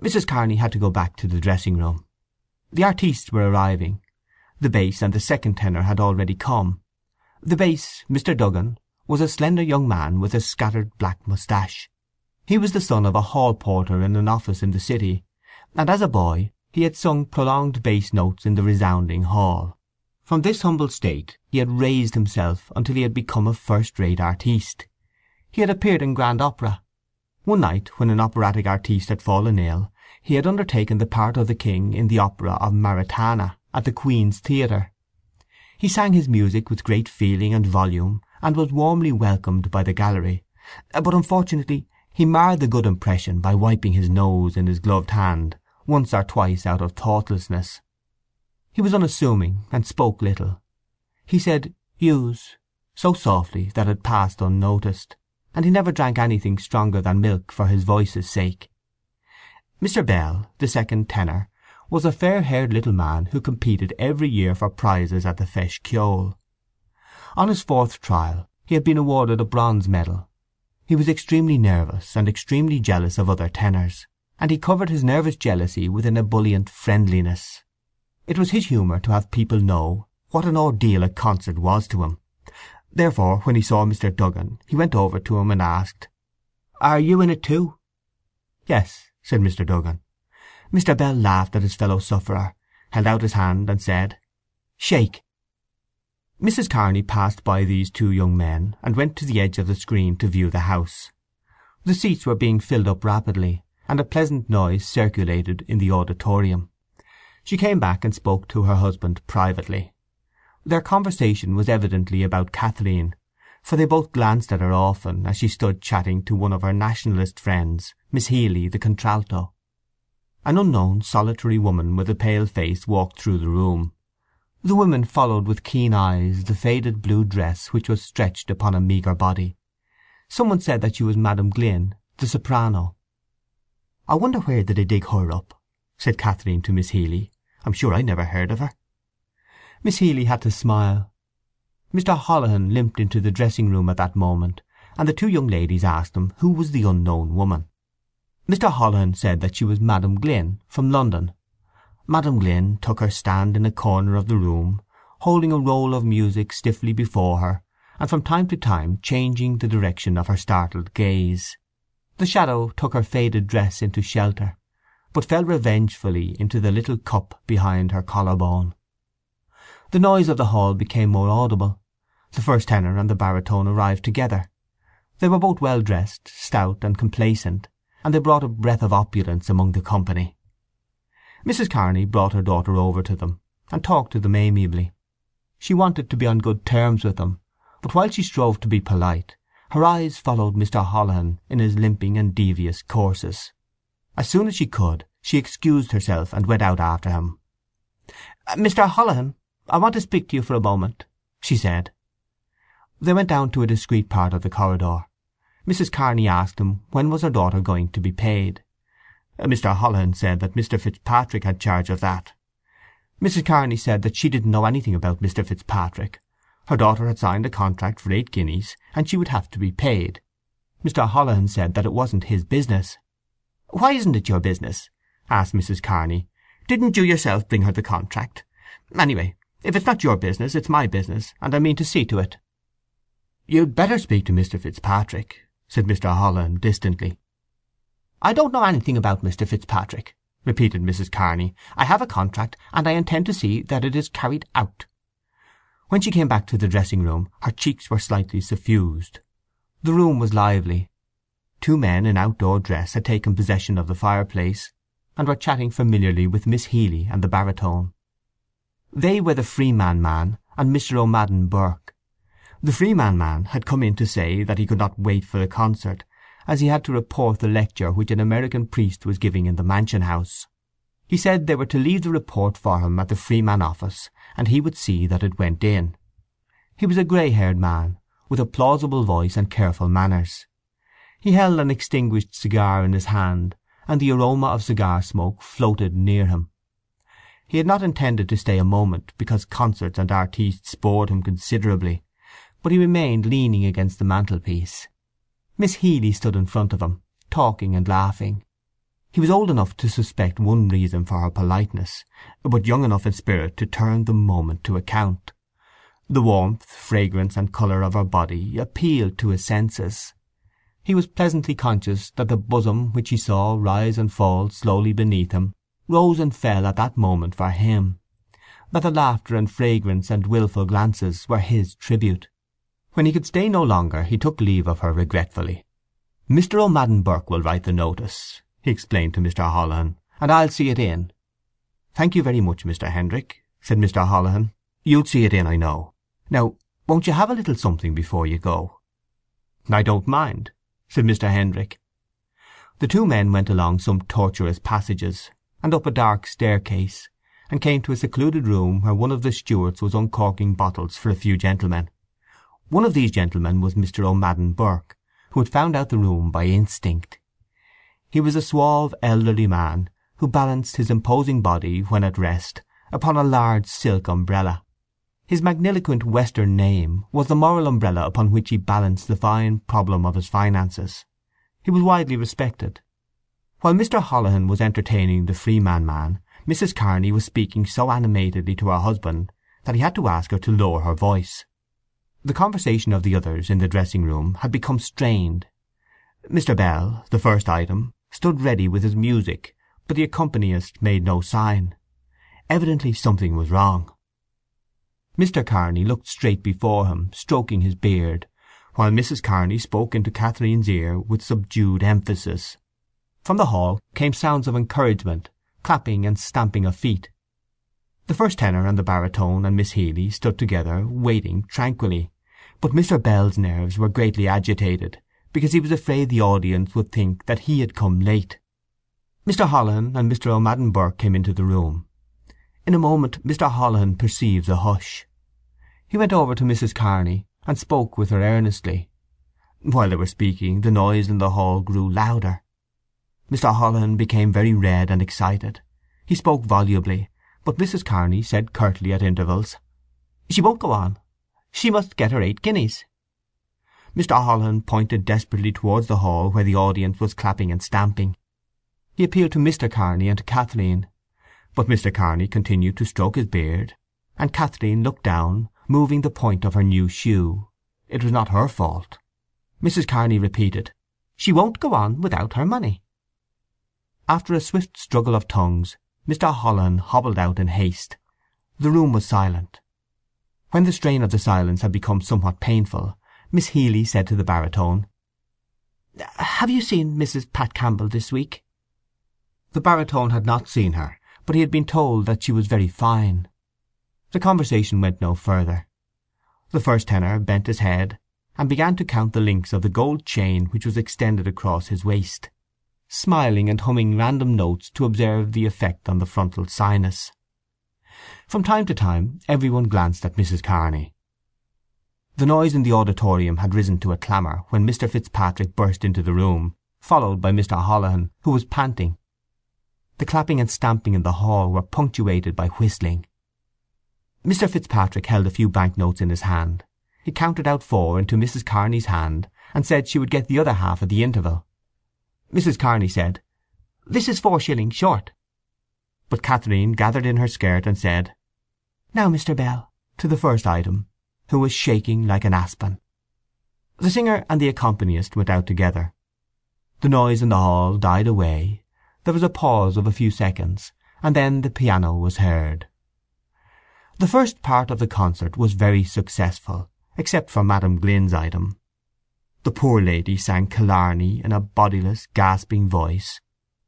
Mrs. Kearney had to go back to the dressing room. The artistes were arriving. The bass and the second tenor had already come. The bass, Mr. Duggan, was a slender young man with a scattered black moustache. He was the son of a hall porter in an office in the city, and as a boy he had sung prolonged bass notes in the resounding hall. From this humble state he had raised himself until he had become a first-rate artiste. He had appeared in grand opera. One night, when an operatic artiste had fallen ill, he had undertaken the part of the king in the opera of Maritana at the Queen's Theatre. He sang his music with great feeling and volume, and was warmly welcomed by the gallery; but unfortunately he marred the good impression by wiping his nose in his gloved hand once or twice out of thoughtlessness. He was unassuming, and spoke little. He said "Use" so softly that it passed unnoticed, and he never drank anything stronger than milk for his voice's sake. Mr. Bell, the second tenor, was a fair haired little man who competed every year for prizes at the Feis Ceoil. On his fourth trial he had been awarded a bronze medal. He was extremely nervous, and extremely jealous of other tenors, and he covered his nervous jealousy with an ebullient friendliness. It was his humour to have people know what an ordeal a concert was to him. Therefore when he saw Mr. Duggan he went over to him and asked, "Are you in it too?" "Yes," said Mr. Duggan. Mr. Bell laughed at his fellow sufferer, held out his hand, and said, "Shake." Mrs. Kearney passed by these two young men, and went to the edge of the screen to view the house. The seats were being filled up rapidly, and a pleasant noise circulated in the auditorium. She came back and spoke to her husband privately. Their conversation was evidently about Kathleen, for they both glanced at her often as she stood chatting to one of her Nationalist friends, Miss Healy, the contralto. An unknown solitary woman with a pale face walked through the room. The women followed with keen eyes the faded blue dress which was stretched upon a meagre body. Some one said that she was Madam Glynn, the soprano. "I wonder where did they dig her up?" said Kathleen to Miss Healy. "I'm sure I never heard of her." Miss Healy had to smile. Mr. Holohan limped into the dressing room at that moment, and the two young ladies asked him who was the unknown woman. Mr. Holohan said that she was Madam Glynn, from London. Madam Glynn took her stand in a corner of the room, holding a roll of music stiffly before her, and from time to time changing the direction of her startled gaze. The shadow took her faded dress into shelter, but fell revengefully into the little cup behind her collar bone. The noise of the hall became more audible. The first tenor and the baritone arrived together. They were both well dressed, stout, and complacent and they brought a breath of opulence among the company. Mrs. Kearney brought her daughter over to them, and talked to them amiably. She wanted to be on good terms with them, but while she strove to be polite, her eyes followed Mr. Holohan in his limping and devious courses. As soon as she could she excused herself and went out after him. "Mr. Holohan, I want to speak to you for a moment," she said. They went down to a discreet part of the corridor. Mrs. Kearney asked him when was her daughter going to be paid. Uh, Mr. Holohan said that Mr. Fitzpatrick had charge of that. Mrs. Kearney said that she didn't know anything about Mr. Fitzpatrick. Her daughter had signed a contract for eight guineas, and she would have to be paid. Mr. Holohan said that it wasn't his business. "Why isn't it your business?" asked Mrs. Kearney. "Didn't you yourself bring her the contract? Anyway, if it's not your business it's my business, and I mean to see to it." "You'd better speak to Mr. Fitzpatrick," said Mr. Holohan distantly. "I don't know anything about Mr. Fitzpatrick," repeated Mrs. Kearney. "I have a contract, and I intend to see that it is carried out." When she came back to the dressing room her cheeks were slightly suffused. The room was lively. Two men in outdoor dress had taken possession of the fireplace, and were chatting familiarly with Miss Healy and the baritone. They were the Freeman man and Mr. O'Madden Burke. The Freeman man had come in to say that he could not wait for the concert, as he had to report the lecture which an American priest was giving in the Mansion House. He said they were to leave the report for him at the Freeman office, and he would see that it went in. He was a grey-haired man, with a plausible voice and careful manners. He held an extinguished cigar in his hand, and the aroma of cigar smoke floated near him. He had not intended to stay a moment, because concerts and artistes bored him considerably, but he remained leaning against the mantelpiece. Miss Healy stood in front of him, talking and laughing. He was old enough to suspect one reason for her politeness, but young enough in spirit to turn the moment to account. The warmth, fragrance, and colour of her body appealed to his senses. He was pleasantly conscious that the bosom which he saw rise and fall slowly beneath him rose and fell at that moment for him; that the laughter and fragrance and wilful glances were his tribute. When he could stay no longer he took leave of her regretfully. "Mr. O'Madden Burke will write the notice," he explained to Mr. Holohan, "and I'll see it in." "Thank you very much, Mr. Hendrick," said Mr. Holohan. "You'll see it in, I know. Now, won't you have a little something before you go?" "I don't mind," said Mr. Hendrick. The two men went along some tortuous passages, and up a dark staircase, and came to a secluded room where one of the stewards was uncorking bottles for a few gentlemen. One of these gentlemen was Mr. O'Madden Burke, who had found out the room by instinct. He was a suave elderly man who balanced his imposing body, when at rest, upon a large silk umbrella. His magniloquent western name was the moral umbrella upon which he balanced the fine problem of his finances. He was widely respected. While Mr. Holohan was entertaining the Freeman man Mrs. Kearney was speaking so animatedly to her husband that he had to ask her to lower her voice. The conversation of the others in the dressing room had become strained. Mr. Bell, the first item, stood ready with his music, but the accompanist made no sign. Evidently something was wrong. Mr. Kearney looked straight before him, stroking his beard, while Mrs. Kearney spoke into Kathleen's ear with subdued emphasis. From the hall came sounds of encouragement, clapping and stamping of feet. The first tenor and the baritone and Miss Healy stood together, waiting tranquilly, but Mr. Bell's nerves were greatly agitated, because he was afraid the audience would think that he had come late. Mr. Holohan and Mr. O'Madden Burke came into the room. In a moment Mr. Holohan perceived the hush. He went over to Mrs. Kearney, and spoke with her earnestly. While they were speaking the noise in the hall grew louder. Mr. Holohan became very red and excited. He spoke volubly, but Mrs. Kearney said curtly at intervals, "She won't go on. She must get her eight guineas." Mr. Holohan pointed desperately towards the hall where the audience was clapping and stamping. He appealed to Mr. Kearney and to Kathleen, but Mr. Kearney continued to stroke his beard, and Kathleen looked down, moving the point of her new shoe. It was not her fault. Mrs. Kearney repeated, "She won't go on without her money." After a swift struggle of tongues Mr. Holohan hobbled out in haste. The room was silent. When the strain of the silence had become somewhat painful Miss Healy said to the baritone, "Have you seen Mrs. Pat Campbell this week?" The baritone had not seen her, but he had been told that she was very fine. The conversation went no further. The first tenor bent his head, and began to count the links of the gold chain which was extended across his waist, smiling and humming random notes to observe the effect on the frontal sinus. From time to time every one glanced at Mrs. Kearney. The noise in the auditorium had risen to a clamour when Mr. Fitzpatrick burst into the room, followed by Mr. Holohan, who was panting. The clapping and stamping in the hall were punctuated by whistling. Mr. Fitzpatrick held a few bank notes in his hand. He counted out four into Mrs. Kearney's hand, and said she would get the other half at the interval. Mrs. Kearney said, "This is four shillings short." But Kathleen gathered in her skirt and said, "Now, Mr. Bell," to the first item, who was shaking like an aspen. The singer and the accompanist went out together. The noise in the hall died away. There was a pause of a few seconds, and then the piano was heard. The first part of the concert was very successful, except for Madam Glynn's item. The poor lady sang Killarney in a bodiless, gasping voice,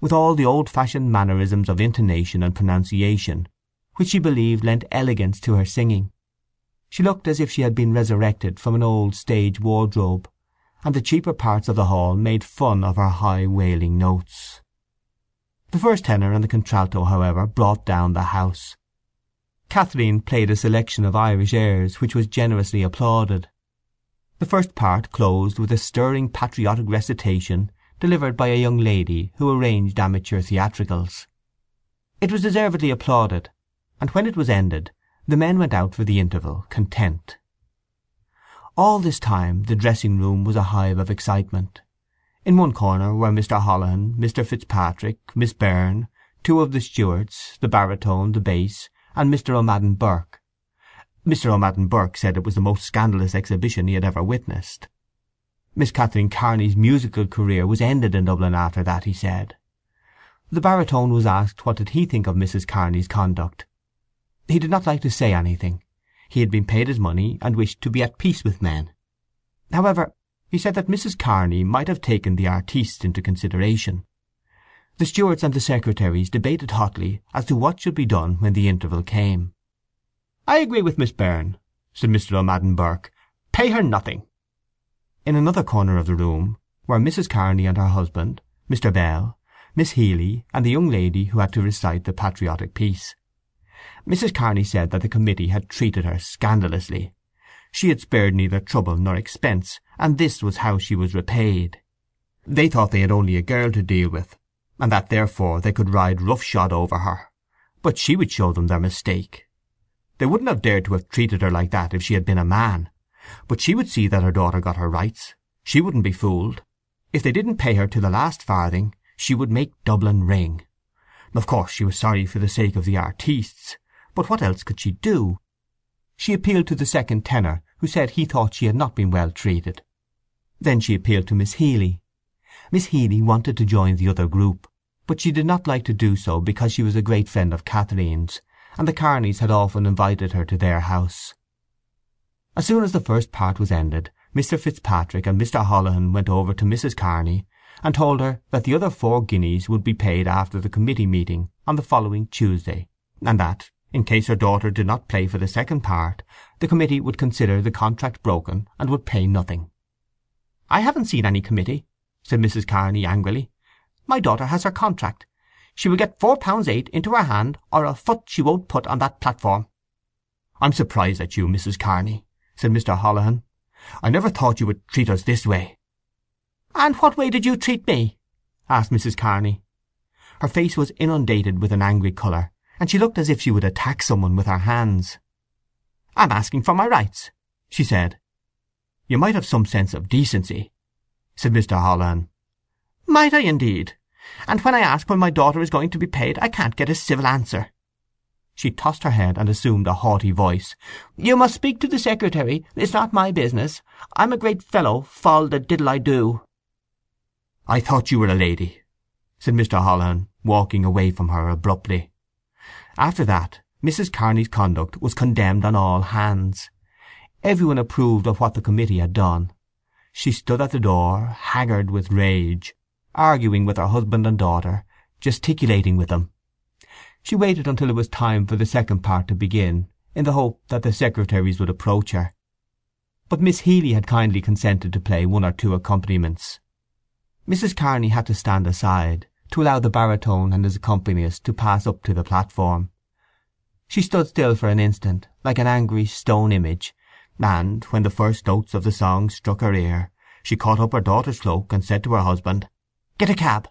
with all the old-fashioned mannerisms of intonation and pronunciation which she believed lent elegance to her singing. She looked as if she had been resurrected from an old stage wardrobe, and the cheaper parts of the hall made fun of her high wailing notes. The first tenor and the contralto, however, brought down the house. Kathleen played a selection of Irish airs which was generously applauded. The first part closed with a stirring patriotic recitation delivered by a young lady who arranged amateur theatricals. It was deservedly applauded, and when it was ended the men went out for the interval content. All this time the dressing room was a hive of excitement. In one corner were Mr. Holohan, Mr. Fitzpatrick, Miss Beirne, two of the stewards, the baritone, the bass, and Mr. O'Madden Burke. Mr. O'Madden Burke said it was the most scandalous exhibition he had ever witnessed. Miss Kathleen Kearney's musical career was ended in Dublin after that, he said. The baritone was asked what did he think of Mrs. Kearney's conduct. He did not like to say anything. He had been paid his money, and wished to be at peace with men. However, he said that Mrs. Kearney might have taken the artistes into consideration. The stewards and the secretaries debated hotly as to what should be done when the interval came. "I agree with Miss Beirne," said Mr. O'Madden Burke. "Pay her nothing." In another corner of the room were Mrs. Kearney and her husband, Mr. Bell, Miss Healy, and the young lady who had to recite the patriotic piece. Mrs. Kearney said that the committee had treated her scandalously. She had spared neither trouble nor expense, and this was how she was repaid. They thought they had only a girl to deal with, and that therefore they could ride roughshod over her. But she would show them their mistake. They wouldn't have dared to have treated her like that if she had been a man. But she would see that her daughter got her rights. She wouldn't be fooled. If they didn't pay her to the last farthing, she would make Dublin ring. Of course she was sorry for the sake of the artistes, but what else could she do? She appealed to the second tenor, who said he thought she had not been well treated. Then she appealed to Miss Healy. Miss Healy wanted to join the other group, but she did not like to do so because she was a great friend of Kathleen's, and the Kearneys had often invited her to their house. As soon as the first part was ended, Mr. Fitzpatrick and Mr. Holohan went over to Mrs. Kearney and told her that the other four guineas would be paid after the committee meeting on the following Tuesday, and that, in case her daughter did not play for the second part, the committee would consider the contract broken and would pay nothing. "I haven't seen any committee," said Mrs. Kearney angrily. "My daughter has her contract. She will get four pounds eight into her hand, or a foot she won't put on that platform." "I'm surprised at you, Mrs. Kearney," said Mr. Holohan. "I never thought you would treat us this way." "And what way did you treat me?" asked Mrs. Kearney. Her face was inundated with an angry colour, and she looked as if she would attack some one with her hands. "I'm asking for my rights," she said. "You might have some sense of decency," said Mr. Holohan. "Might I, indeed? And when I ask when my daughter is going to be paid I can't get a civil answer." She tossed her head and assumed a haughty voice. "You must speak to the secretary. It's not my business. I'm a great fellow, fall the diddle I do!" "I thought you were a lady," said Mr. Holohan, walking away from her abruptly. After that Mrs. Kearney's conduct was condemned on all hands. Everyone approved of what the committee had done. She stood at the door, haggard with rage, arguing with her husband and daughter, gesticulating with them. She waited until it was time for the second part to begin, in the hope that the secretaries would approach her. But Miss Healy had kindly consented to play one or two accompaniments. Mrs. Kearney had to stand aside, to allow the baritone and his accompanist to pass up to the platform. She stood still for an instant, like an angry stone image, and, when the first notes of the song struck her ear, she caught up her daughter's cloak and said to her husband, "Get a cab."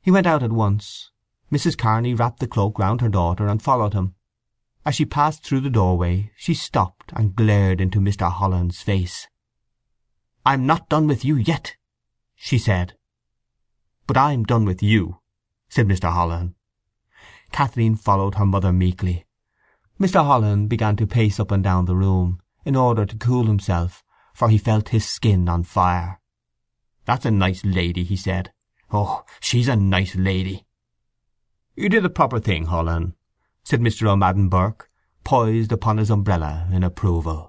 He went out at once. Mrs. Kearney wrapped the cloak round her daughter and followed him. As she passed through the doorway she stopped and glared into Mr. Holohan's face. "I'm not done with you yet," she said. "But I'm done with you," said Mr. Holohan. Kathleen followed her mother meekly. Mr. Holohan began to pace up and down the room, in order to cool himself, for he felt his skin on fire. "That's a nice lady," he said. "Oh, she's a nice lady!" "You did the proper thing, Holohan," said Mr. O'Madden Burke, poised upon his umbrella in approval.